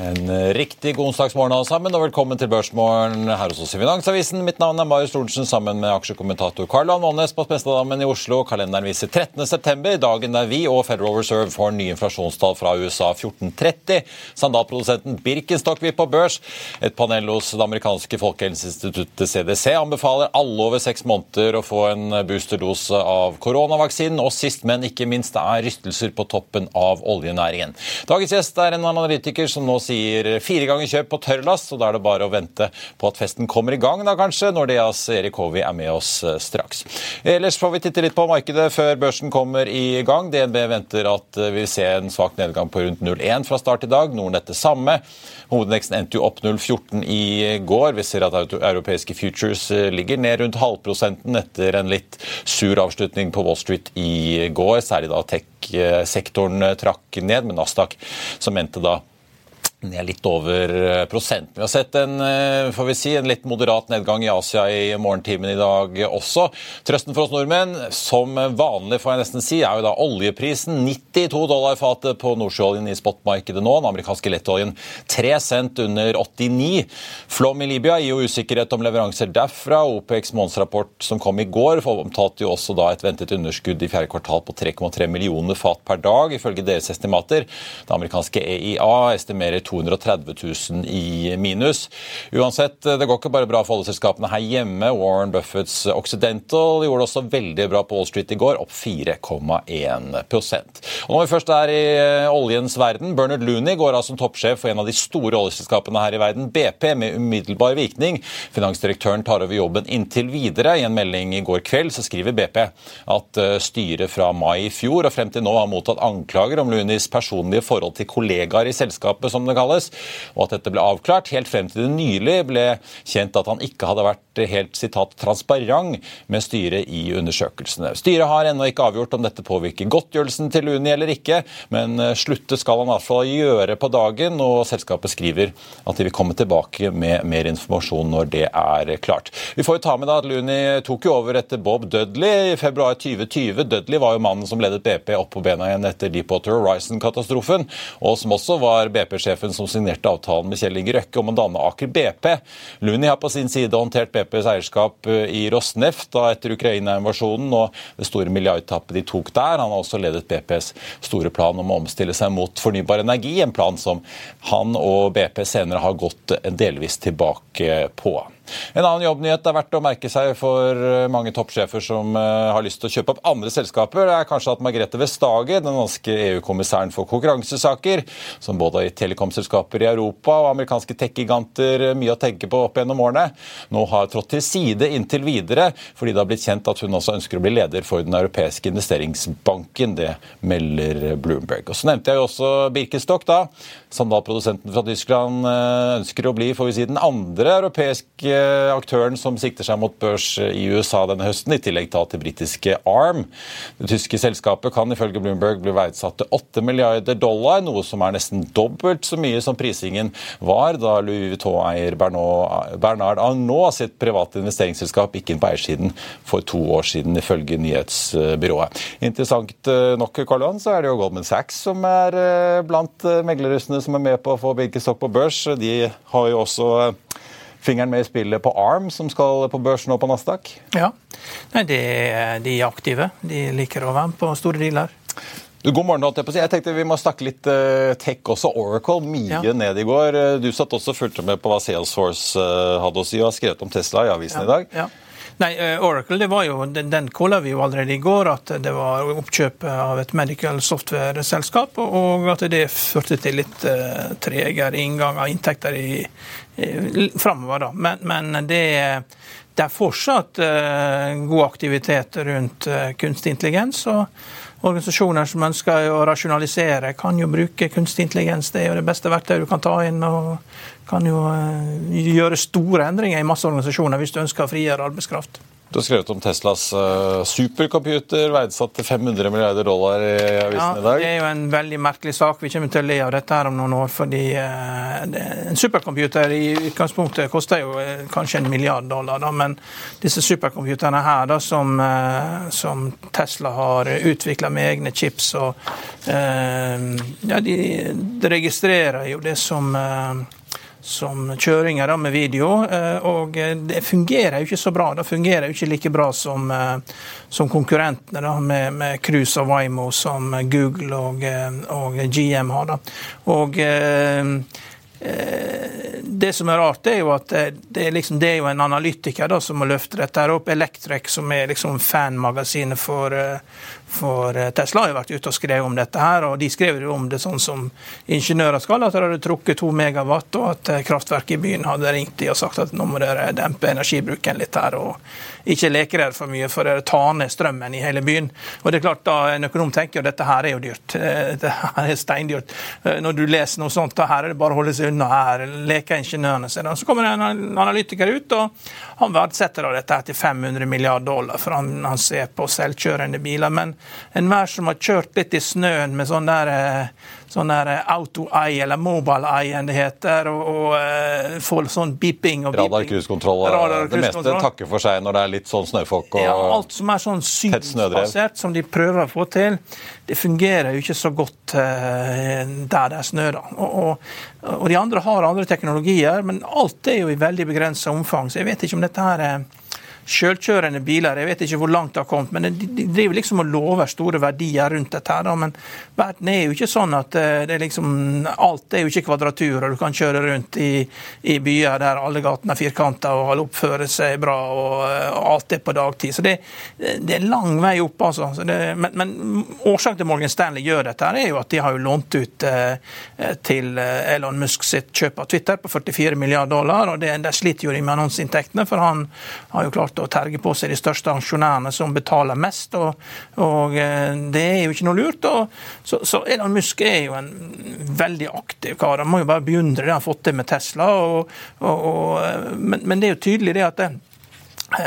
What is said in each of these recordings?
En eh, riktig god onsdagsmorgen alle sammen, og velkommen til Børsmorgen her hos oss i Finansavisen. Mitt navn er Marius Thorensen sammen med aksjekommentator Karl Ann Aanes på Spestadammen i Oslo. Kalenderen viser 13.9, dagen der vi og Federal Reserve får nye inflasjonstall fra USA 14.30. Sandalprodusenten Birkenstock vil på børs. Et panel hos det amerikanske folkehelseinstituttet CDC anbefaler alle over seks måneder å få en boosterdose av koronavaksinen. Og sist, men ikke minst, det er rystelser på toppen av oljenæringen. Dagens gjest er en analytiker som nå sier sier fire ganger kjøp på tørrlast, og da er det bare å vente på at festen kommer i gang, da kanskje, når Dias Erik Hovi er med oss eh, straks. Ellers får vi titte litt på markedet før børsen kommer i gang. DNB venter at vi vil se en svak nedgang på rundt 0,1 fra start i dag. Nordnett det samme. Hovedindeksen endte jo opp 0,14 i går. Vi ser at europeiske futures eh, ligger ned rundt halvprosenten etter en litt sur avslutning på Wall Street i går. Særlig da tech-sektoren trakk ned, men Nasdaq som endte da ned litt over eh, prosenten. Vi har sett en, eh, får vi si, en litt moderat nedgang i Asia i morgentimen i dag også. Trøsten for oss nordmenn, som vanlig får jeg nesten si, er jo da oljeprisen. 92 dollar fatet på nordsjøoljen i spotmarkedet nå. Den amerikanske lettoljen 3 cent under 89. Flom i Libya gir jo usikkerhet om leveranser derfra. OPEX månedsrapport som kom i går, omtalte jo også da et ventet underskudd i fjerde kvartal på 3,3 millioner fat per dag, ifølge deres estimater. Det amerikanske EIA estimerer 230 000 i minus. Uansett, det går ikke bare bra for oljeselskapene her hjemme. Warren Buffetts Occidental gjorde det også veldig bra på Wall Street i går, opp 4,1% Og Når vi først er i eh, oljens verden, Bernard Looney går av som toppsjef for en av de store oljeselskapene her i verden, BP, med umiddelbar virkning. Finansdirektøren tar over jobben inntil videre. I en melding i går kveld så skriver BP at eh, styret fra mai i fjor og frem til nå har mottatt anklager om Looneys personlige forhold til kollegaer i selskapet, som det kalles, og at dette ble avklart, helt frem til det nylig ble kjent at han ikke hadde vært helt sitat, transparent med styret i undersøkelsene. Styret har ennå ikke avgjort om dette påvirker godtgjørelsen til Uni eller ikke, men sluttet slutte skal han i hvert fall gjøre på dagen, og selskapet skriver at de vil komme tilbake med mer informasjon når det er klart. Vi får jo ta med da at Luni tok jo over etter Bob Dudley i februar 2020. Dudley var jo mannen som ledet BP opp på bena igjen etter Deepwater Horizon-katastrofen, og som også var BP-sjefen som signerte avtalen med Kjell Inge Røkke om å danne Aker BP. Luni har på sin side håndtert BPs eierskap eh, i Rosneft da etter Ukraina-invasjonen og det store milliardtappet de tok der. Han har også ledet BPs store plan om å omstille seg mot fornybar energi, en plan som han og BP senere har gått delvis tilbake på. En annen jobbnyhet det er verdt å merke seg for eh, mange toppsjefer som eh, har lyst til å kjøpe opp andre selskaper, det er kanskje at Margrethe Vestager, den norske EU-kommissæren for konkurransesaker, som både har gitt telekomselskaper i Europa og amerikanske tech-giganter eh, mye å tenke på opp gjennom årene, nå har trådt til side inntil videre, fordi det har blitt kjent at hun også ønsker å bli leder for Den europeiske investeringsbanken. Det melder Bloomberg. Og Så nevnte jeg jo også Birkenstock, da. Sandalprodusenten fra Tyskland ønsker å bli får vi si, den andre europeiske aktøren som sikter seg mot børs i USA denne høsten, i tillegg til britiske ARM. Det tyske selskapet kan ifølge Bloomberg bli verdsatt til 8 milliarder dollar, noe som er nesten dobbelt så mye som prisingen var da Louis Vuitton-eier Bernard Arnault sitt private investeringsselskap gikk inn på eiersiden for to år siden, ifølge nyhetsbyrået. Interessant eh, nok, Karl Johan, så er det jo Goldman Sachs som er eh, blant eh, meglerhusene som er med på å få Birkenstock på børs. De har jo også fingeren med i spillet på ARM, som skal på børs nå på Nasdaq? Ja, Nei, de, de er aktive. De liker å være med på store dealer. God morgen, jeg på å si. Jeg tenkte Vi må snakke litt uh, tech også. Oracle, mye ja. ned i går. Du satt også fulgte med på hva Salesforce hadde å si, og har skrevet om Tesla i avisen ja. i dag. Ja. Nei, Oracle det var jo, den, den vi jo allerede i går, at det var oppkjøp av et medical software-selskap, og at det førte til litt uh, tregere inngang av inntekter i, framover. da. Men, men det, det, er fortsatt uh, god aktivitet rundt kunstig intelligens. og Organisasjoner som ønsker å rasjonalisere, kan jo bruke kunstig intelligens. Det er jo det beste verktøyet du kan ta inn. og kan jo eh, gjøre store endringer i masse organisasjoner hvis du ønsker å frigjøre arbeidskraft. Du har skrevet om Teslas uh, supercomputer, verdsatt til 500 milliarder dollar i avisen ja, i dag. Det er jo en veldig merkelig sak. Vi kommer til å le av dette her om noen år. fordi uh, det, En supercomputer i utgangspunktet koster jo uh, kanskje en milliard dollar. Da, men disse supercomputerne her da, som, som Tesla har utvikla med egne chips, og, ja, de, de, registrerer jo det som som kjøringer med video. Eh, og det fungerer jo ikke så bra. Det fungerer jo ikke like bra som, eh, som konkurrentene da, med, med Cruise og Waymo som Google og, eh, og GM har. Da. Og det som er rart, er jo at det er, liksom, det er jo en analytiker da, som må løfte dette opp. Electrek, som er liksom fanmagasinet for, for eh, Tesla har jo vært ute og skrevet om dette, her, og de skrev jo om det sånn som ingeniører skal, at de hadde trukket to megawatt, og at eh, kraftverket i byen hadde ringt de og sagt at nå må dere dempe energibruken litt her, og ikke leke dere for mye, for dere tar ned strømmen i hele byen. Og det er klart da En økonom tenker jo dette her er jo dyrt. Eh, det her er steindyrt. Når du leser noe sånt, da her er det bare å holde seg unna. Her leker ingeniørene seg. Så kommer det en analytiker ut, og han verdsetter dette her til 500 milliarder dollar, for han, han ser på selvkjørende biler. men enhver som har kjørt litt i snøen med sånn der, eh, sånn eh, auto-eye, eller mobile-eye, det heter, og, og uh, får sånn beeping og Radar cruisekontroll. Det meste takker for seg når det er litt sånn snøfokk og ja, Alt som er sånn synsbasert, som de prøver å få til, det fungerer jo ikke så godt uh, der det er snø. da. Og, og, og, de andre har andre teknologier, men alt er jo i veldig begrensa omfang, så jeg vet ikke om dette her er Selvkjørende biler, jeg vet ikke hvor langt det har kommet, men de driver liksom og lover store verdier rundt dette. her, Men verden er jo ikke sånn at eh, det er liksom, alt er jo ikke kvadratur, og du kan kjøre rundt i, i byer der alle gatene er firkanta og alle oppfører seg bra, og, eh, og, alt er på dagtid. Så det, det er lang vei opp, altså. Det, men, men, årsaken til Morgan Stanley gjør dette, her er jo at de har jo lånt ut eh, til Elon Musk sitt kjøp av Twitter på 44 milliarder dollar, og det, der sliter jo de med annonseinntektene, for han har jo klart å terge på seg de største aksjonærene som betaler mest. Og, og eh, det er jo ikke noe lurt. Og, så, så, Elon Musk er jo en veldig aktiv kar. Han må jo bare beundre det han har fått til med Tesla. Og, og, men, men, det er jo tydelig det at det, Eh,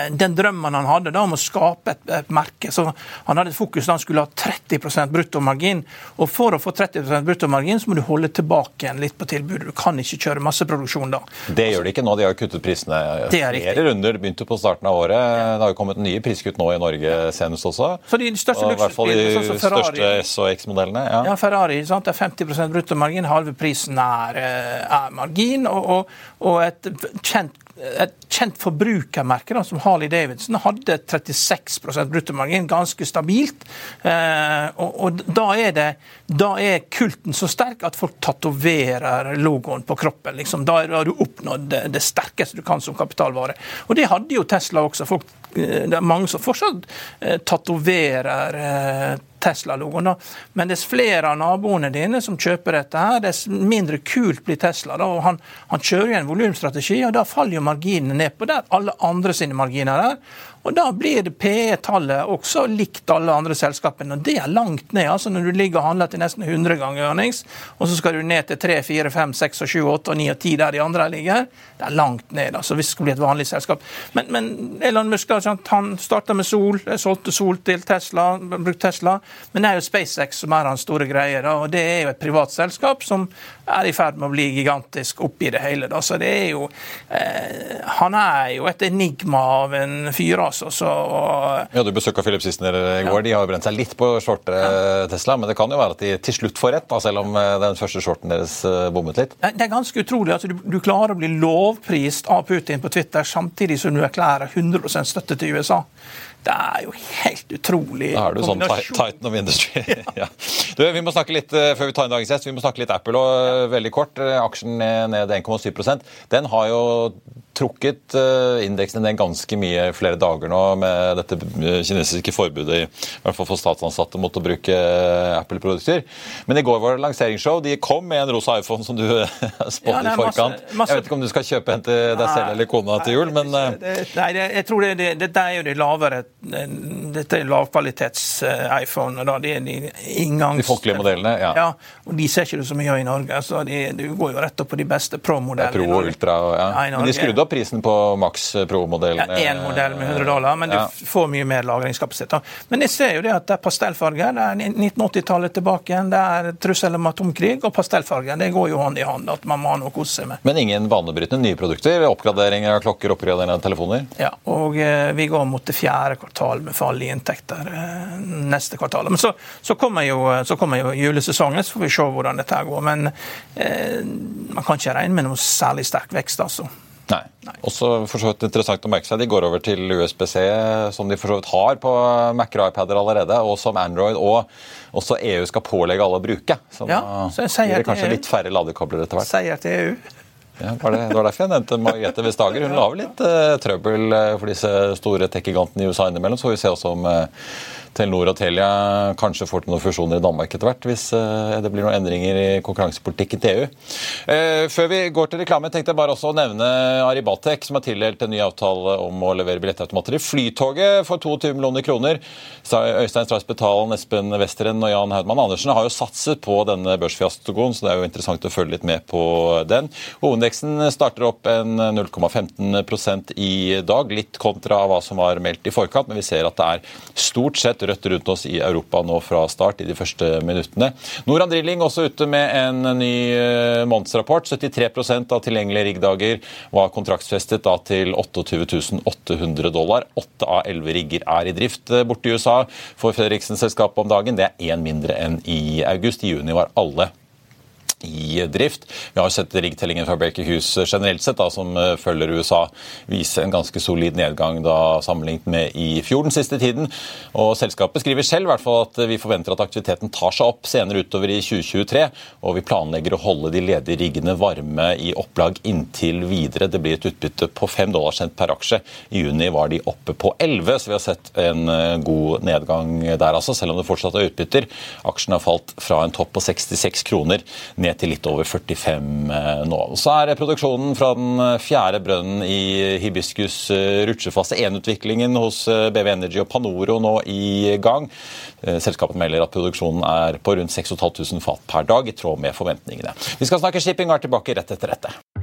den drømmen han hadde da om å skape et, et, merke. så Han hadde et fokus da han skulle ha 30% bruttomargin. Og for å få 30 bruttomargin så må du holde tilbake igjen litt på tilbudet. Du kan ikke kjøre masseproduksjon da. Det gjør de ikke nå. De har kuttet prisene flere runder. Begynte på starten av året. Det har jo kommet nye priskutt nå i Norge senest også. Så de største og I hvert fall de sånn største S- og X-modellene. Ja. ja. Ferrari sant? det er 50 bruttomargin. Halve prisen er, eh, er margin. og, og, og et kjent et kjent forbrukermerke da, som Harley Davidson hadde 36% bruttomargin, ganske stabilt. Eh, og, og da, er det, da, er kulten så sterk at folk tatoverer logoen på kroppen. Liksom. Da har du oppnådd det, det, sterkeste du kan som kapitalvare. Og det hadde jo Tesla også. Folk, eh, det er mange som fortsatt eh, tatoverer eh, Tesla-logoen. Men dess flere av naboene dine som kjøper dette, her, dess mindre kult blir Tesla. Da. og Han, han kjører jo en volumstrategi, og da faller jo marginene ned på der alle andre sine marginer er. Og Da blir PE-tallet også likt alle andre selskapene. og Det er langt ned. altså Når du ligger og handler til nesten 100 ganger earnings, og så skal du ned til 3, 4, 5, 6, 7, 8, 9 og 10 der de andre ligger, det er langt ned. altså Hvis det skal bli et vanlig selskap. Men, men Elon Musk han starta med Sol, solgte Sol til Tesla, brukte Tesla. Men det er jo SpaceX som er hans store greie. Da, og Det er jo et privat selskap som er i ferd med å bli gigantisk oppi det hele. Da. Så det er jo eh, Han er jo et enigma av en fyr altså. Så, ja, Du besøka Philip Sissener i går. Ja. De har jo brent seg litt på shortere ja. Tesla, men det kan jo være at de til slutt får rett, da, selv om den første shorten deres bommet litt? Det er ganske utrolig. at Du, du klarer å bli lovprist av Putin på Twitter samtidig som du erklærer 100 støtte til USA. Det er jo helt utrolig Da er du sånn Titan of Industry. ja. du, vi må snakke litt før vi tar inn dagens gjest, vi må snakke litt Apple og veldig kort. Aksjen ned 1,7% Den har jo trukket eh, indeksen ned ganske mye flere dager nå med dette kinesiske forbudet i hvert fall for statsansatte mot å bruke eh, Apple-produkter. Men i går var det lanseringsshow. De kom med en rosa iPhone som du spådde ja, i forkant. Masse, masse... Jeg vet ikke om du skal kjøpe en til deg selv eller kona til jul, men eh, Nei, jeg tror det, det, det, er jo det lavere Dette er lavkvalitets-iPhone. De, de, inngangs... de folkelige modellene, ja. ja. Og de ser ikke du så mye av i Norge. så de, Du går jo rett opp på de beste Pro-modellene. Pro og Ultra, ja. ja men de skrudde opp prisen på Max Pro-modellene. Ja, Én modell med 100 dollar, men ja. du får mye mer lagringskapasitet. Men jeg ser jo det at det er pastellfarger. Det er 1980-tallet tilbake igjen. Det er trussel om atomkrig og pastellfarger. Det går jo hånd i hånd. at man må ha noe å kose seg med. Men ingen banebrytende nye produkter? Oppgraderinger av klokker, oppgradering av telefoner? Ja, og eh, vi går mot det fjerde kvartal med fall i inntekter eh, neste kvartal. Men så, så, kommer jo, så, kommer jo, julesesongen, så får vi se hvordan dette går. Men eh, man kan ikke regne med noe særlig sterk vekst, altså. Nei. Nei. Også for så vidt interessant å merke seg, De går over til USBC, som de for så vidt har på Mac-er og iPader allerede, og som Android og også EU skal pålegge alle å bruke. Så ja, så jeg blir det kanskje litt færre ladekabler etter hvert. Seier til EU. Ja, det, det, var derfor jeg nevnte Margrethe Vestager. Hun lager litt uh, trøbbel uh, for disse store tech-gigantene i USA innimellom. Så vi ser også om uh, Telenor og Telia kanskje får til noen fusjoner i Danmark etter hvert, hvis eh, det blir noen endringer i konkurransepolitikken til EU. Eh, før vi går til reklame, tenkte jeg bare også å nevne Aribatek, som har tildelt en ny avtale om å levere billettautomater i Flytoget for 22 millioner kroner. Øystein Strauss Betalen, Espen Westeren og Jan Haudmann Andersen har jo satset på denne børsfiaskoen, så det er jo interessant å følge litt med på den. Hovedindeksen starter opp en 0,15% i dag, litt kontra hva som var meldt i forkant, men vi ser at det er stort sett rødt rundt oss i Europa nå fra start i de første minuttene. Noran Drilling også ute med en ny eh, månedsrapport. 73% av tilgjengelige riggdager var kontraktsfestet da til 28 800 dollar. Åtte av elleve rigger er i drift eh, borte i USA for Fredriksen-selskapet om dagen. Det er én mindre enn i august. I juni var alle i drift. Vi har sett riggtellingen fra Baker Hughes generelt sett, da, som eh, følger USA, vise en ganske solid nedgang da, sammenlignet med i fjor den siste tiden. Og Selskapet skriver selv hvert fall at vi forventer at aktiviteten tar seg opp senere utover i 2023. Og vi planlegger å holde de ledige riggene varme i opplag inntil videre. Det blir et utbytte på 5 dollar sendt per aksje. I juni var de oppe på 11, så vi har sett en eh, god nedgang der, altså, selv om det fortsatt er utbytter. Aksjen har falt fra en topp på 66 kroner ned ned til litt over 45 eh, nå. Så er produksjonen fra den eh, fjerde brønnen i Hibiscus eh, rutsjefase 1-utviklingen hos BV Energy og Panoro nå i gang. Selskapet melder at produksjonen er på rundt 6500 fat per dag, i tråd med forventningene. Vi skal snakke shipping og er tilbake rett etter dette.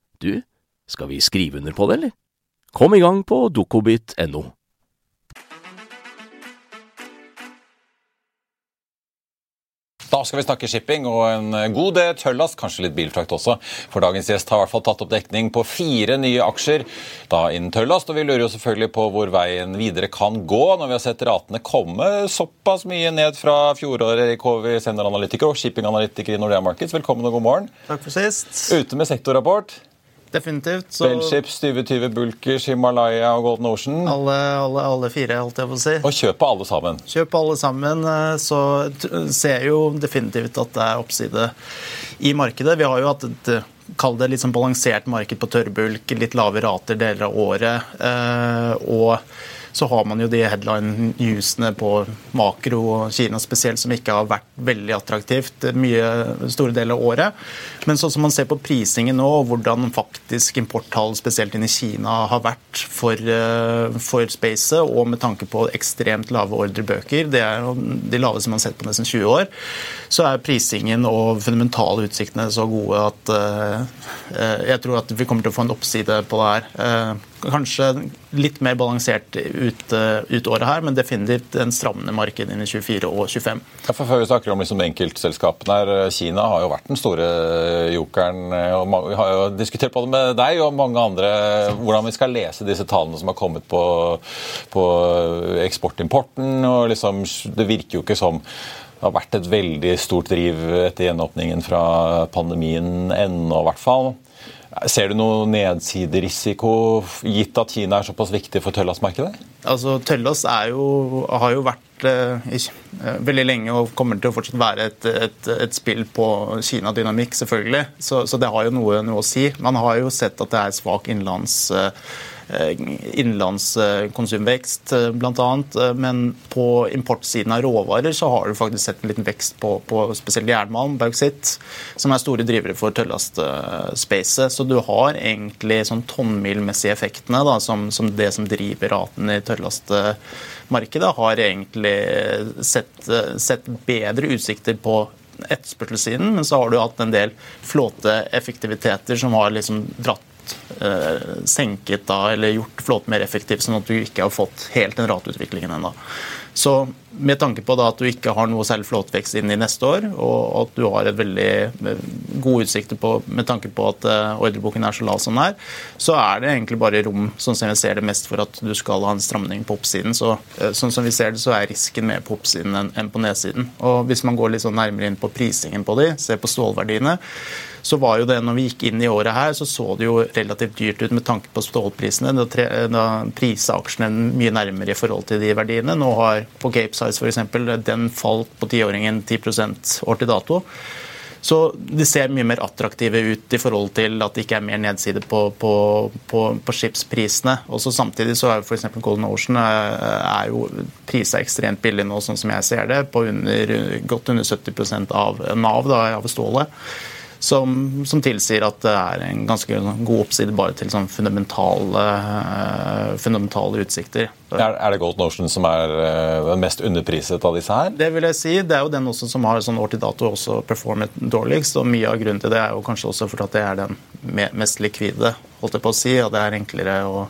du, skal vi skrive under på det, eller? Kom i gang på dokobit.no. Da skal vi snakke shipping og en god del tøllast, kanskje litt bilfrakt også. For dagens gjest har i hvert fall tatt opp dekning på fire nye aksjer da innen tøllast. Og vi lurer jo selvfølgelig på hvor veien videre kan gå når vi har sett ratene komme såpass mye ned fra fjoråret. Erik Håvi, senderanalytiker og shippinganalytiker i Nordea Markets, velkommen og god morgen. Takk for sist. Ute med sektorrapport. Definitivt. Så... Bellships, 2020 Bulkers, Himalaya og Golden Ocean. Alle, alle, alle, fire, holdt jeg på å si. Og kjøp alle sammen. Kjøp alle sammen. Eh, så ser jo definitivt at det er oppside i markedet. Vi har jo hatt et Kall det litt sånn balansert marked på tørrbulk, litt lave rater deler av året. Eh, og så har man jo de headline-newsene på makro og Kina spesielt som ikke har vært veldig attraktivt mye store deler av året. Men sånn som man ser på prisingen nå, og hvordan faktisk importtall spesielt inn i Kina har vært for, eh, for spacet, og med tanke på ekstremt lave ordrebøker, det er de laveste man har sett på nesten 20 år, så er prisingen og fundamentale utsiktene så gode at uh, jeg tror at vi kommer til å få en oppside på det her. Uh, kanskje litt mer balansert ut, ut, året her, men definitivt en strammende marked inn i 24 og 25. Ja, for før vi snakker om liksom enkeltselskapene her, Kina har jo vært den store jokeren. og Vi har jo diskutert både med deg og mange andre hvordan vi skal lese disse tallene som har kommet på, på eksportimporten. og liksom, Det virker jo ikke som det har vært et veldig stort driv etter gjenåpningen fra pandemien ennå, i hvert fall. Ser du noe nedsiderisiko, gitt at Kina er såpass viktig for Tøllas-markedet? Altså, Tøllas jo, har jo vært eh, eh, veldig lenge og kommer til å fortsatt være et, et, et spill på Kina-dynamikk, selvfølgelig. Så, så, det har jo noe, noe, å si. Man har jo sett at det er svak innenlands eh, Eh, innenlandskonsumvekst eh, bl.a. Eh, men på importsiden av råvarer så har du faktisk sett en liten vekst på, på spesielt jernmalm, bauxitt, som er store drivere for tøllastspacet. Så du har egentlig sånn tonnmilmessige effektene da, som, som, det som driver raten i tørrlastmarkedet, har egentlig sett, sett bedre utsikter på etterspørselssiden, men så har du hatt en del flåteeffektiviteter som har liksom dratt senket da, eller gjort flåten mer effektiv, sånn at du ikke har fått helt den rateutviklingen ennå. Så med tanke på da, at du ikke har noe særlig flåtevekst inn i neste år, og at du har et veldig eh, gode utsikter på, med tanke på at uh, ordreboken er så lav som den er, så er det egentlig bare rom sånn som vi ser det mest for at du skal ha en stramning på oppsiden. Så, sånn som vi ser det, så er risken mer på oppsiden enn, enn på nedsiden. Og Hvis man går litt sånn nærmere inn på prisingen på de, ser på stålverdiene, så var jo det når vi gikk inn i året her, så så det jo relativt dyrt ut med tanke på stålprisene. Da, da prisa aksjene mye nærmere i forhold til de verdiene. Nå har på Cape Size f.eks. den falt på tiåringen 10 år til dato. Så de ser mye mer attraktive ut i forhold til at det ikke er mer nedside på, på, på, på skipsprisene. Også Samtidig så er jo f.eks. Golden Ocean er, er jo prisa ekstremt billig nå, sånn som jeg ser det, på under, godt under 70% av Nav, da, av stålet som, som, tilsier at det er en ganske god oppside bare til sånn fundamentale, uh, fundamentale utsikter. Er, er, det Golden Ocean som er uh, den mest underpriset av disse her? Det vil jeg si. Det er jo den også som har sånn år til dato også performet dårligst. og Mye av grunnen til det er jo kanskje også for at det er den mest likvide, holdt jeg på å si. og det er enklere å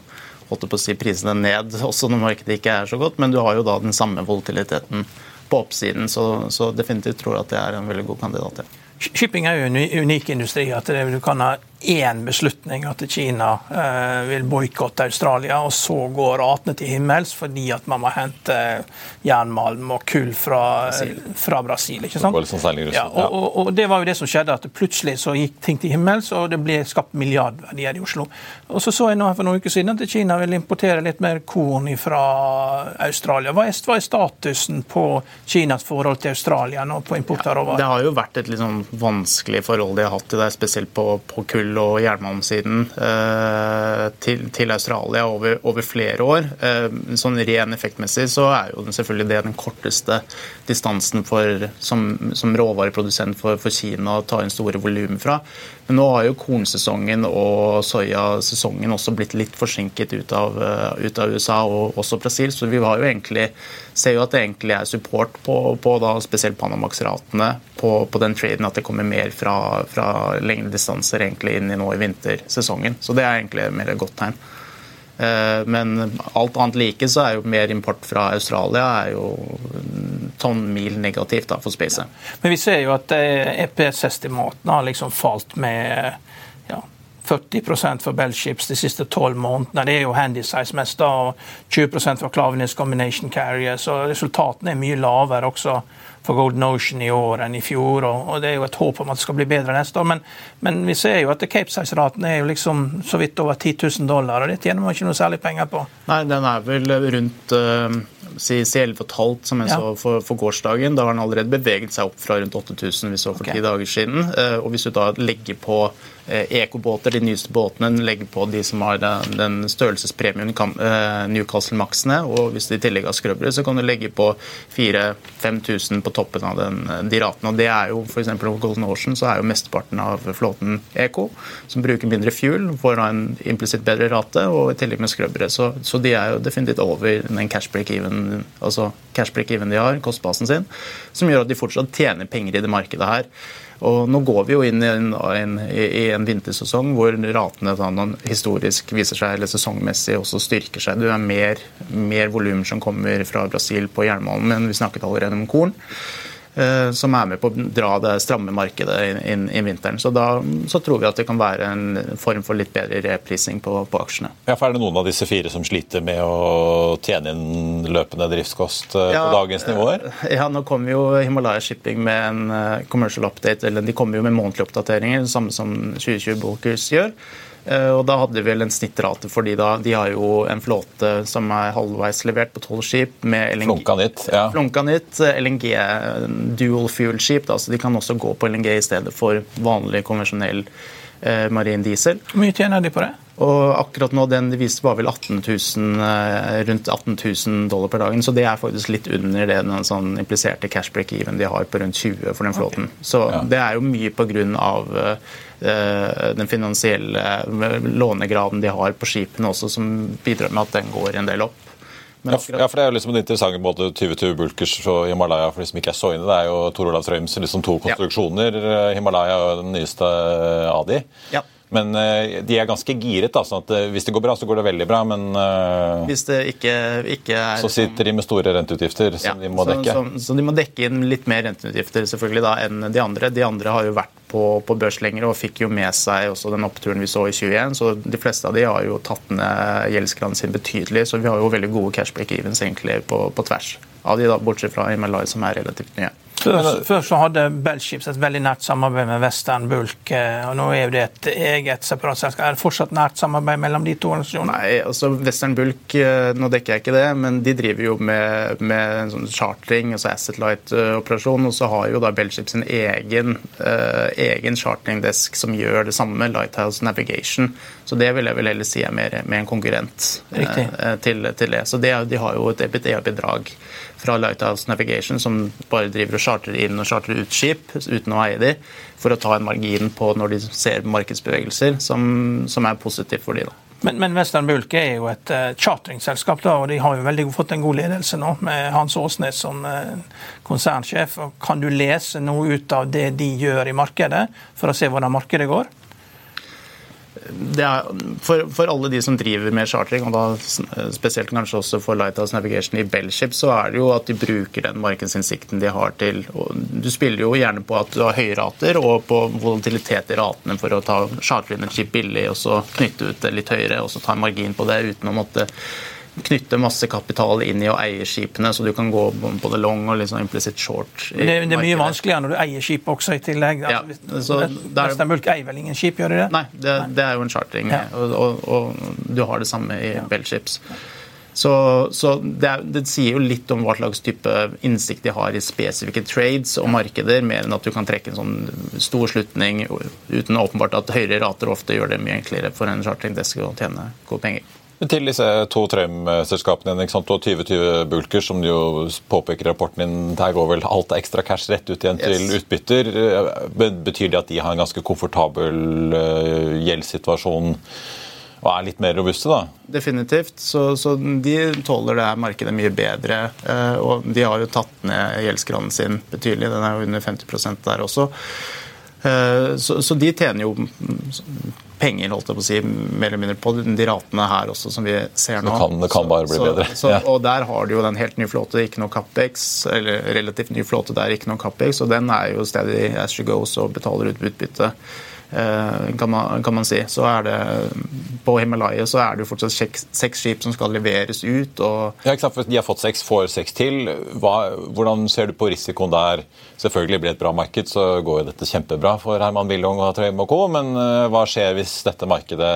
holdt på å si prisene ned også når markedet ikke er så godt, men du har jo da den samme volatiliteten på oppsiden, så, så definitivt tror jeg at det er en veldig god kandidat. Ja. Shipping er jo en unik industri. at Du kan ha én beslutning, at Kina eh, vil boikotte Australia, og så går ratene til himmels fordi at man må hente jernmalm og kull fra Brasil. Fra Brasil ikke sant? Det ja, og, og, og, Det var jo det som skjedde, at plutselig så gikk ting til himmels, og det ble skapt milliardverdier i Oslo. Og Så så jeg nå for noen uker siden at Kina vil importere litt mer korn fra Australia. Hva er, hva er statusen på Kinas forhold til Australia nå på import av råvarer? Ja, det har jo vært et litt sånn vanskelig forhold de har hatt til det, spesielt på, på kull kull- og jernmalmsiden eh, til, til, Australia over, over, flere år. Eh, sånn ren effektmessig så er jo selvfølgelig det den korteste distansen for, som, som råvareprodusent for, for, Kina å ta inn store volum fra. Men nå har jo kornsesongen og soyasesongen også blitt litt forsinket ut av, eh, ut av USA og også Brasil, så vi jo egentlig ser jo at det egentlig er support på, på da, spesielt Panamax-ratene på, på, den traden, at det kommer mer fra, fra lengre distanser egentlig inn i nå i vintersesongen. Så det er egentlig mer et godt tegn. Eh, men alt annet like så er jo mer import fra Australia er jo tonnmil negativt da, for spacet. Men vi ser jo at EPS-estimatene har liksom falt med ja, 40% for Bellships de siste tolv månedene. Det er jo handysize mest, da, og 20% for Klaveness Combination Carrier. Så resultatene er mye lavere også for Golden Ocean i år enn i fjor. Og, det er jo et håp om at det skal bli bedre neste år. Men, men vi ser jo at Cape Size-raten er jo liksom så vidt over 10 000 dollar, og det tjener man ikke noe særlig penger på. Nei, den er vel rundt uh, si, si 11,5 som jeg ja. så for, for, gårsdagen. Da har den allerede beveget seg opp fra rundt 8000 vi så for ti okay. dager siden. Uh, og hvis du da legger på Eh, ekobåter, de nyeste båtene, legger på de som har den, den størrelsespremien eh, Newcastle Maxene, Og hvis de i tillegg har skrubbere, så kan du legge på 4000-5000 på toppen av den, de ratene. Og det er jo f.eks. på Golden Ocean så er jo mesteparten av flåten eko, som bruker mindre fuel, får en implisitt bedre rate, og i tillegg med skrubbere. Så, så, de er jo definitivt over den cash break-even altså cash break-even de har, kostbasen sin, som gjør at de fortsatt tjener penger i det markedet her. Og nå går vi jo inn i en, en, i en vintersesong hvor ratene sånn, historisk viser seg, eller sesongmessig også styrker seg. Det er mer, mer volum som kommer fra Brasil på jernmalmen, men vi snakket allerede om korn. Eh, som er med på å dra det stramme markedet inn i vinteren. Så da så tror vi at det kan være en form for litt bedre reprising på, på, aksjene. Ja, for Er det noen av disse fire som sliter med å tjene inn løpende driftskost på ja, dagens nivåer? Eh, ja, nå kommer jo Himalaya Shipping med en commercial update, eller de kommer jo med månedlige oppdateringer, det samme som 2020 Bulkers gjør. Eh, og da hadde vi vel en snittrate for de da. De har jo en flåte som er halvveis levert på tolv skip med LNG. Flunka nytt, ja. Flunka nytt, eh, LNG, dual fuel-skip, så de kan også gå på LNG i stedet for vanlig konvensjonell eh, marin diesel. Hvor mye tjener de på det? Og akkurat nå, den viste var vel 18 000, eh, rundt 18 000 dollar per dagen. Så det er faktisk litt under det den sånn impliserte cash break-even de har på rundt 20 for den flåten. Okay. Så ja. det er jo mye pga. av den finansielle lånegraden de har på skipene også, som bidrar med at den går en del opp. Ja, ja, for Det er jo liksom det interessante både 2020 Bulkers og Himalaya. for de som ikke er så inne, Det er jo Tor Olav Trøims liksom to konstruksjoner. Ja. Himalaya og den nyeste av de. Ja. Men uh, de er ganske giret. da, sånn at uh, Hvis det går bra, så går det veldig bra. Men uh, hvis det ikke, ikke er, så sitter de med store renteutgifter som ja, de må så, dekke. Så, så, de må dekke inn litt mer renteutgifter selvfølgelig da, enn de andre. De andre har jo vært på, på børs lenger og fikk jo med seg også den oppturen vi så i 2021. Så de fleste av de har jo tatt ned gjeldsgraden sin betydelig. Så vi har jo veldig gode cash break-evens egentlig på, på tvers av de da, bortsett fra MLI som er relativt nye. Før, før, så hadde Bellships et veldig nært samarbeid med Western Bulk. Eh, og Nå er det et eget separat selskap. Er det fortsatt nært samarbeid mellom de to organisasjonene? Nei, altså Western Bulk, eh, nå dekker jeg ikke det, men de driver jo med, med sånn chartering, altså Asset Light-operasjon. Og så har jo da Bellships sin egen, uh, egen charteringdesk som gjør det samme, Lighthouse Navigation. Så det vil jeg vel heller si er mer mer en konkurrent uh, til, til, det. Så det, de har jo et EBITDA-bidrag fra Lighthouse Navigation, som bare driver og chartrer inn og chartre ut skip uten å eie de, for å ta en margin på når de ser markedsbevegelser, som, som er positivt for de da. Men, men Western Bulk er jo et uh, charteringsselskap, da, og de har jo veldig fått en god ledelse nå, med Hans Åsnes som uh, konsernsjef. Kan du lese noe ut av det de gjør i markedet, for å se hvordan markedet går? Er, for, for, alle de som driver med chartering, og da spesielt kanskje også for Lighthouse Navigation i Bellship, så er det jo at de bruker den markedsinnsikten de har til Du spiller jo gjerne på at du har høye rater, og på volatilitet i ratene for å ta chartre inn et skip billig, og så knytte ut det litt høyere, og så ta en margin på det uten å måtte knytte masse kapital inn i å eie skipene, så du kan gå både long og liksom implicit short. Det, det, er mye vanskeligere når du eier skip også i tillegg. Ja, så Bulk eier vel ingen skip, gjør de det? Nei, det, det er jo en chartering, ja. og, og, og, du har det samme i ja. Bellships. Så, så det, er, det, sier jo litt om hva slags type innsikt de har i spesifikke trades og markeder, mer enn at du kan trekke en sånn stor slutning uten åpenbart at høyere rater ofte gjør det mye enklere for en charteringdesk å tjene gode penger. Til disse to Trøim-selskapene og 2020 Bulker, som jo påpeker i rapporten din, der går vel alt av ekstra cash rett ut igjen yes. til utbytter. Betyr det at de har en ganske komfortabel eh, gjeldssituasjon? og er litt mer robuste, da? Definitivt. Så, så, de tåler det her markedet mye bedre. Eh, og de har jo tatt ned gjeldsgraden sin betydelig. Den er jo under 50% der også. Så, så de tjener jo penger holdt jeg på å si, mer eller mindre på de ratene her også, som vi ser nå. Det kan, det kan bare bli så, bedre. Så, og der har du jo den helt nye flåte, ikke noe Capex, eller relativt ny flåte der, ikke noe Capex, og den er jo steady as she goes og betaler ut utbytte. Eh, kan man, kan man, si. Så er det På Himalaya så er det jo fortsatt seks, seks skip som skal leveres ut. Og ja, ikke sant, for De har fått seks, får seks til. Hva, hvordan ser du på risikoen der? Selvfølgelig blir det et bra marked, så går jo dette kjempebra for Herman Billung og Trøim og co. Men uh, hva skjer hvis dette markedet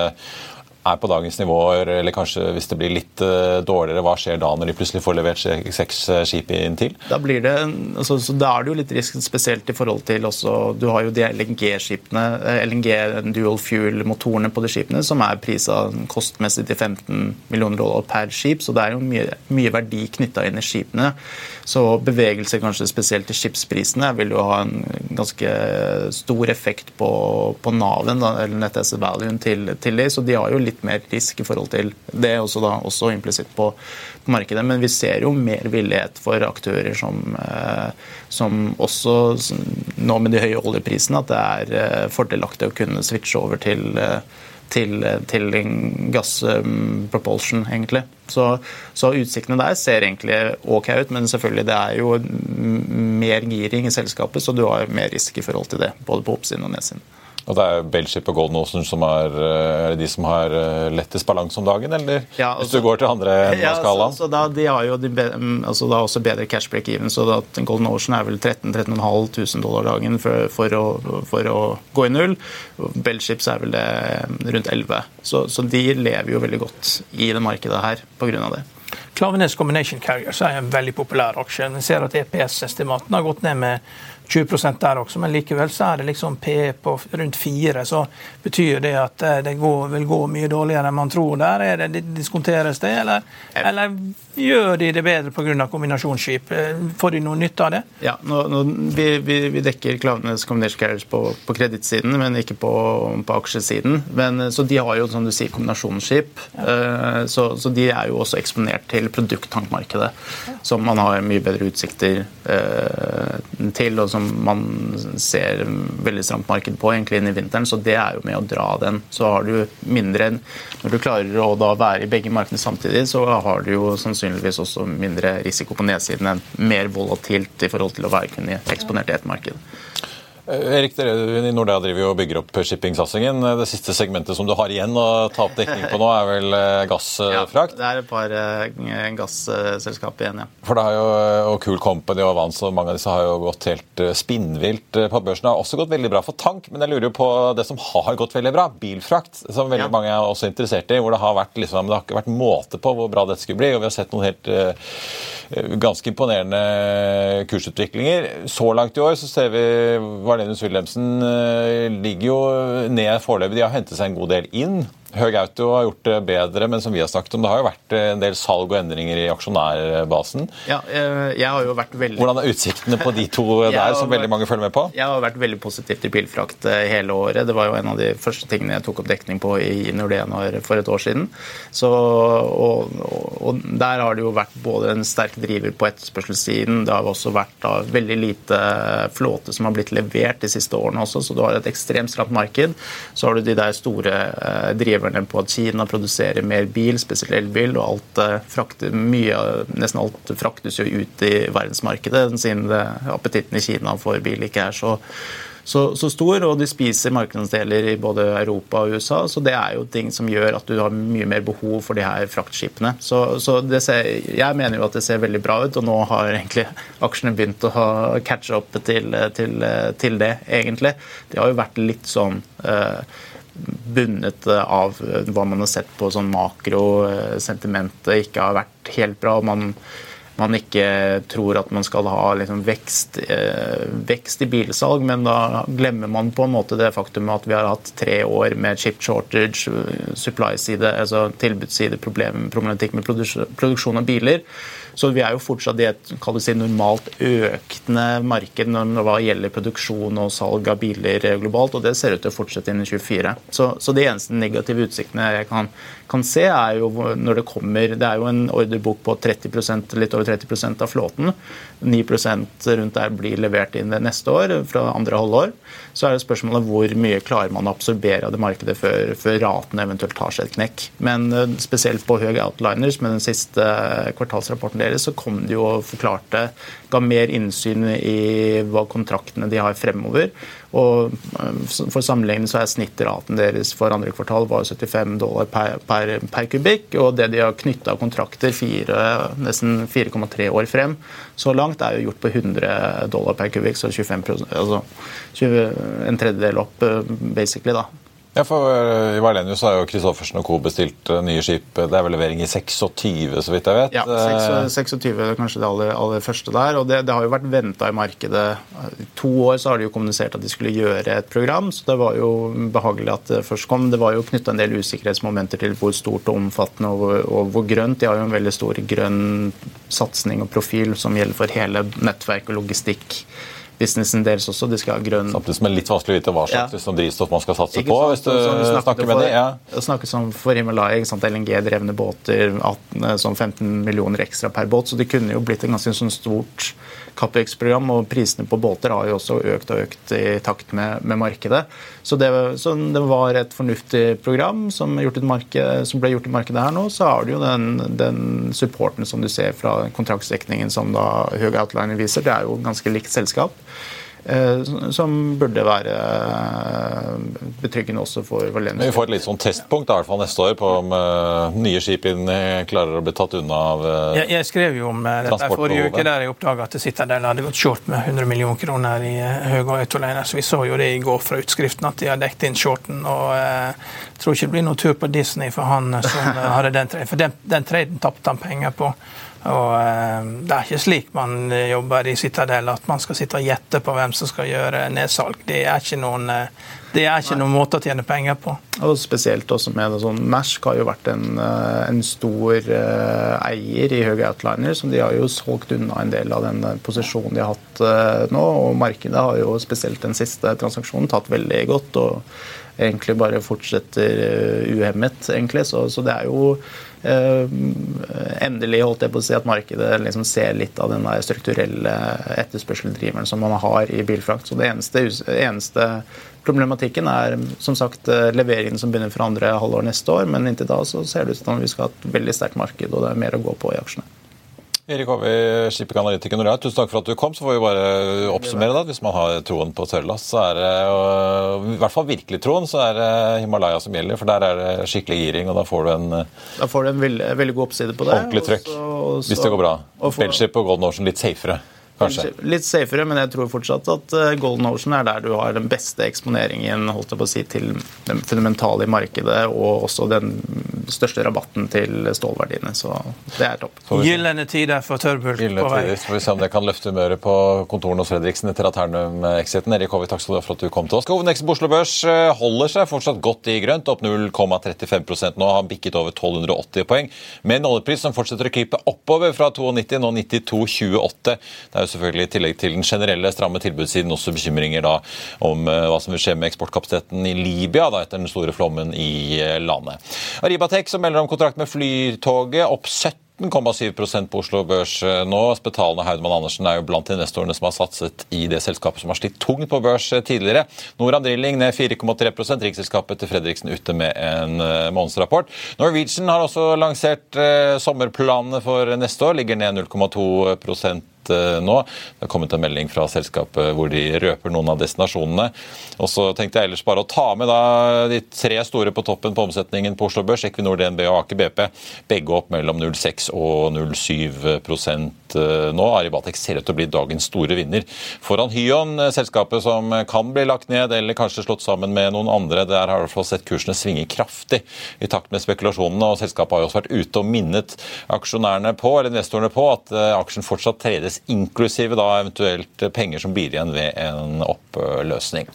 er på dagens nivåer, eller kanskje hvis det blir litt uh, dårligere, hva skjer da når de plutselig får levert seks uh, skip inn til? Da blir det, altså, så da er det jo litt risk, spesielt i forhold til også Du har jo de LNG-skipene, eh, LNG dual fuel-motorene på de skipene, som er prisa kostmessig til 15 millioner dollar per skip, så det er jo mye, mye verdi knytta inn i skipene. Så bevegelser kanskje spesielt til skipsprisene vil jo ha en ganske stor effekt på, på naven, eller net asset valuen til, til de, så de har jo litt litt mer risk i forhold til det, også, da, også implisitt på, på, markedet. Men vi ser jo mer villighet for aktører som, eh, som også, nå med de høye oljeprisene, at det er eh, fordelaktig å kunne switche over til eh, til, til gass propulsion, egentlig. Så, så, utsiktene der ser egentlig OK ut, men selvfølgelig det er jo mer giring i selskapet, så du har mer risk i forhold til det, både på oppsiden og nedsiden. Og det er Bellship og Golden Ocean som er, er de som har eh, lettest balanse om dagen, eller ja, altså, hvis du går til andre enden av skalaen? Ja, så, så da, de har jo de, altså da også bedre cash break-even, så da, Golden Ocean er vel 13 13500 dollar dagen for, for, å, for, å, gå i null. Bellships er vel det rundt 11. Så, så de lever jo veldig godt i det markedet her pga. det. Klaveness Combination Carriers er en veldig populær aksje. Vi ser at EPS-estimatene har gått ned med 20% der også, men likevel så er det liksom P på rundt fire. Så betyr det at eh, det går, vil gå mye dårligere enn man tror der? Er det, Diskonteres det, eller, eller gjør de det bedre pga. kombinasjonsskip? Eh, får de noe nytte av det? Ja, nå, nå, vi, vi, vi, dekker Klaveness Combination Carriers på, på kredittsiden, men ikke på, på aksjesiden. Men, så de har jo som du sier, kombinasjonsskip. Ja. Eh, så, så, de er jo også eksponert til produkttankmarkedet, ja. som man har mye bedre utsikter til. og som man ser veldig stramt marked på egentlig inn i vinteren, så det er jo med å dra den. Så har du mindre Når du klarer å da være i begge markedene samtidig, så har du jo sannsynligvis også mindre risiko på nedsiden enn mer volatilt i forhold til å være kun eksponert i ett marked. Eh, Erik, dere i Nordea driver jo og bygger opp shippingsatsingen. Det siste segmentet som du har igjen å ta opp dekning på nå, er vel eh, gassfrakt? Ja, det er et par eh, gasselskap igjen, ja. For det har jo, og Cool Company og Vans og mange av disse har jo gått helt spinnvilt på børsen. Det har også gått veldig bra for tank, men jeg lurer jo på det som har gått veldig bra, bilfrakt, som veldig ja. mange er også interessert i. Hvor det har vært liksom, det har ikke vært måte på hvor bra dette skulle bli, og vi har sett noen helt ganske imponerende kursutviklinger. Så langt i år så ser vi Valenius Wilhelmsen eh, ligger jo ned foreløpig. De har hentet seg en god del inn. Høg Auto har gjort det bedre, men som vi har snakket om, det har jo vært en del salg og endringer i aksjonærbasen. Ja, eh, jeg har jo vært veldig... Hvordan er utsiktene på de to der, som veldig mange følger med på? Jeg har vært veldig positiv til bilfrakt eh, hele året. Det var jo en av de første tingene jeg tok opp dekning på i Nordea for et år siden. Så, og, og, der har det jo vært både en sterk driver på etterspørselssiden, det har også vært da, veldig lite flåte som har blitt levert de siste årene også, så du har et ekstremt stramt marked. Så har du de der store eh, driverne driverne på at Kina produserer mer bil, spesielt elbil, og alt eh, frakter, mye, nesten alt fraktes jo ut i verdensmarkedet, siden appetitten i Kina for bil ikke er så så, så, stor, og de spiser markedsdeler i både Europa og USA. Så det er jo ting som gjør at du har mye mer behov for de her fraktskipene. Så, så ser, jeg mener jo at det ser veldig bra ut, og nå har egentlig aksjene begynt å catche opp til, til, til, det, egentlig. Det har jo vært litt sånn uh, bundet av hva man har sett på sånn makrosentimentet ikke har vært helt bra. man, man ikke tror at man skal ha liksom vekst, eh, vekst, i bilsalg, men da glemmer man på en måte det faktum at vi har hatt tre år med chip shortage, supply-side, altså tilbudsside, problematikk med produksjon av biler. Så vi er jo fortsatt i et si, normalt økende marked når det gjelder produksjon og salg av biler globalt, og det ser ut til å fortsette inn i 2024. Så, så de eneste negative utsiktene jeg kan, kan, se, er jo når det kommer Det er jo en ordrebok på 30% litt over 32% av flåten. 9% rundt der blir levert inn neste år, fra andre halvår. Så er det spørsmålet hvor mye klarer man å absorbere av det markedet før, før raten eventuelt tar seg et knekk. Men eh, spesielt på høy Outliners med den siste eh, kvartalsrapporten deres, så kom de jo og forklarte, ga mer innsyn i hva kontraktene de har fremover. Og eh, For sammenligning så er snittraten deres for andre kvartal var 75 dollar per, per, per kubikk. Og det de har knytta kontrakter fire, nesten 4,3 år frem så langt, er jo gjort på 100 dollar per kubikk, så 25 altså 20, en tredjedel opp, eh, basically. da. Ja, for eh, I Valenius har jo Kristoffersen og co. bestilt eh, nye skip. Det er vel levering i 26, så vidt jeg vet? Ja, 26 er kanskje det aller, aller første der. og det, det, har jo vært venta i markedet. I to år så har de jo kommunisert at de skulle gjøre et program, så det var jo behagelig at det først kom. Det var jo knytta en del usikkerhetsmomenter til hvor stort og omfattende og, og, hvor grønt. De har jo en veldig stor grønn satsing og profil som gjelder for hele nettverk og logistikk businessen deres også. De skal ha grønn Samtidig som det er litt vanskelig å vite hva slags ja. Liksom drivstoff man skal satse på. hvis du snakker med det. Ja. Det snakkes om for Himalaya, LNG-drevne båter, 18, sånn 15 millioner ekstra per båt. Så det kunne jo blitt en ganske sånn stort Capex-program, og prisene på båter har jo også økt og økt i takt med, med markedet. Så det, så det, var et fornuftig program som, marked, som, ble gjort i markedet her nå. Så har du jo den, den, supporten som du ser fra kontraktsdekningen som da Høg Outliner viser. Det er jo ganske likt selskap. Eh, som burde være eh, betryggende også for Valenius. Vi får et litt sånn testpunkt i hvert fall neste år på om uh, nye skip klarer å bli tatt unna av uh, jeg, jeg, skrev jo om uh, dette forrige uke der jeg oppdaga at Citadel hadde gått short med 100 millioner kroner i uh, Høg og Autoliner. Så vi så jo det i går fra utskriften at de har dekket inn shorten. og jeg tror ikke det blir noen tur på Disney for han som hadde den traden. For den, den traden tapte han penger på. Og eh, Det er ikke slik man eh, jobber i Citadel, at man skal sitte og gjette på hvem som skal gjøre nedsalg. Det er ikke noen, eh, det er ikke noen måte å tjene penger på. Og Spesielt også med det sånn, Mersk har jo vært en, en stor eier i Høge Outliner, som de har jo solgt unna en del av den posisjonen de har hatt nå. og Markedet har jo spesielt den siste transaksjonen tatt veldig godt. og egentlig bare fortsetter uhemmet, egentlig. Så, så det er jo Eh, endelig holdt jeg på å si at markedet liksom ser litt av den strukturelle etterspørseldriveren som man har i bilfrakt. Så det eneste, eneste problematikken er som sagt eh, leveringen som begynner fra andre halvår neste år, men inntil da så ser det ut som vi skal ha et veldig sterkt marked, og det er mer å gå på i aksjene. Erik Håvi, Shipping Analytiker Nordea, tusen takk for at du kom. Så får vi bare oppsummere. da. Hvis man har troen på tørrlast, så er det i hvert fall virkelig troen, så er det Himalaya som gjelder. For der er det skikkelig giring, og da får du en Da får du en veldig, veldig god oppside på det. Ordentlig trøkk. Hvis det går bra. Belship og Golden Ocean litt safere. Kanskje. Litt safere, men jeg tror fortsatt at eh, Golden Ocean er der du har den beste eksponeringen holdt jeg på å si, til det fundamentale i markedet, og også den største rabatten til stålverdiene. Så det er topp. Gylne tider for tørrbulk på vei. Så får vi se om det kan løfte humøret på kontorene hos Fredriksen etter Aternum-exiten. Erik Håvik, takk skal du ha for at du kom til oss. Hovedindeksen på Oslo Børs eh, holder seg fortsatt godt i grønt, opp 0,35% nå. Har bikket over 1280 poeng, med en oljepris som fortsetter å krype oppover fra 92, nå 92,28. Det er jo selvfølgelig i tillegg til den generelle stramme tilbudssiden også bekymringer da om uh, hva som vil skje med eksportkapasiteten i Libya da, etter den store flommen i uh, landet. Aribatek som melder om kontrakt med Flytoget opp 70 17,7% på Oslo Børs eh, nå. Spetalen Haudmann Andersen er jo blant investorene som har satset i det selskapet som har slitt tungt på børs tidligere. Norad Drilling ned 4,3% Riksselskapet til Fredriksen ute med en månedsrapport. Norwegian har også lansert sommerplanene for neste år, ligger ned 0,2 Eh, nå. Det har kommet en melding fra selskapet hvor de røper noen av destinasjonene. Og så tenkte jeg ellers bare å ta med da de tre store på toppen på omsetningen på Oslo Børs, Equinor, DNB og Aker BP, begge opp mellom 0,6 og 0,7 eh, nå. Aribatek ser ut til å bli dagens store vinner. Foran Hyon, eh, selskapet som kan bli lagt ned eller kanskje slått sammen med noen andre. Der har i hvert fall sett kursene svinge kraftig i takt med spekulasjonene. og Selskapet har jo også vært ute og minnet aksjonærene på, eller investorene på at aksjen fortsatt tredes betales inklusive da eventuelt penger som blir igjen ved en oppløsning.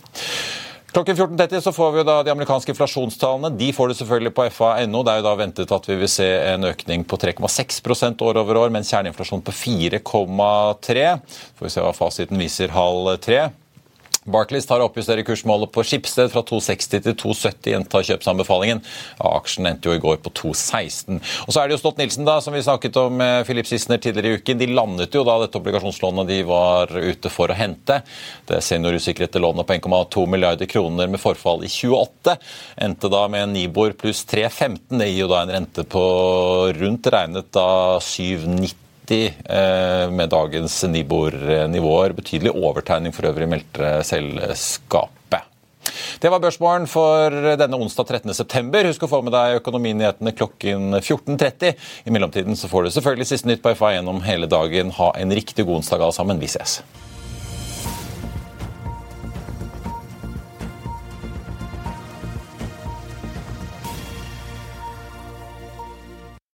Klokken 14.30 så får vi jo da de amerikanske inflasjonstallene. De får du selvfølgelig på fa.no. Det er jo da ventet at vi vil se en økning på 3,6% år over år, mens kjerneinflasjon på 4,3. Får vi se hva fasiten viser halv tre. Barclays tar oppjusterer kursmålet på Skipsted fra 260 til 270. Gjentar kjøpsanbefalingen. Aksjen endte jo i går på 216. Og så er det jo Stolt-Nielsen, da, som vi snakket om med Philip Sissener tidligere i uken. De landet jo da dette obligasjonslånet de var ute for å hente. Det seniorusikrede lånet på 1,2 milliarder kroner med forfall i 28 endte da med en Nibor pluss 3,15. Det gir jo da en rente på rundt regnet da 7,90 Eh, med dagens Nibor-nivåer. Betydelig overtegning for øvrig meldte selskapet. Det var børsmålen for denne onsdag 13.9. Husk å få med deg økonominyhetene klokken 14.30. I mellomtiden så får du selvfølgelig siste nytt på FA gjennom hele dagen. Ha en riktig god onsdag alle sammen. Vi ses.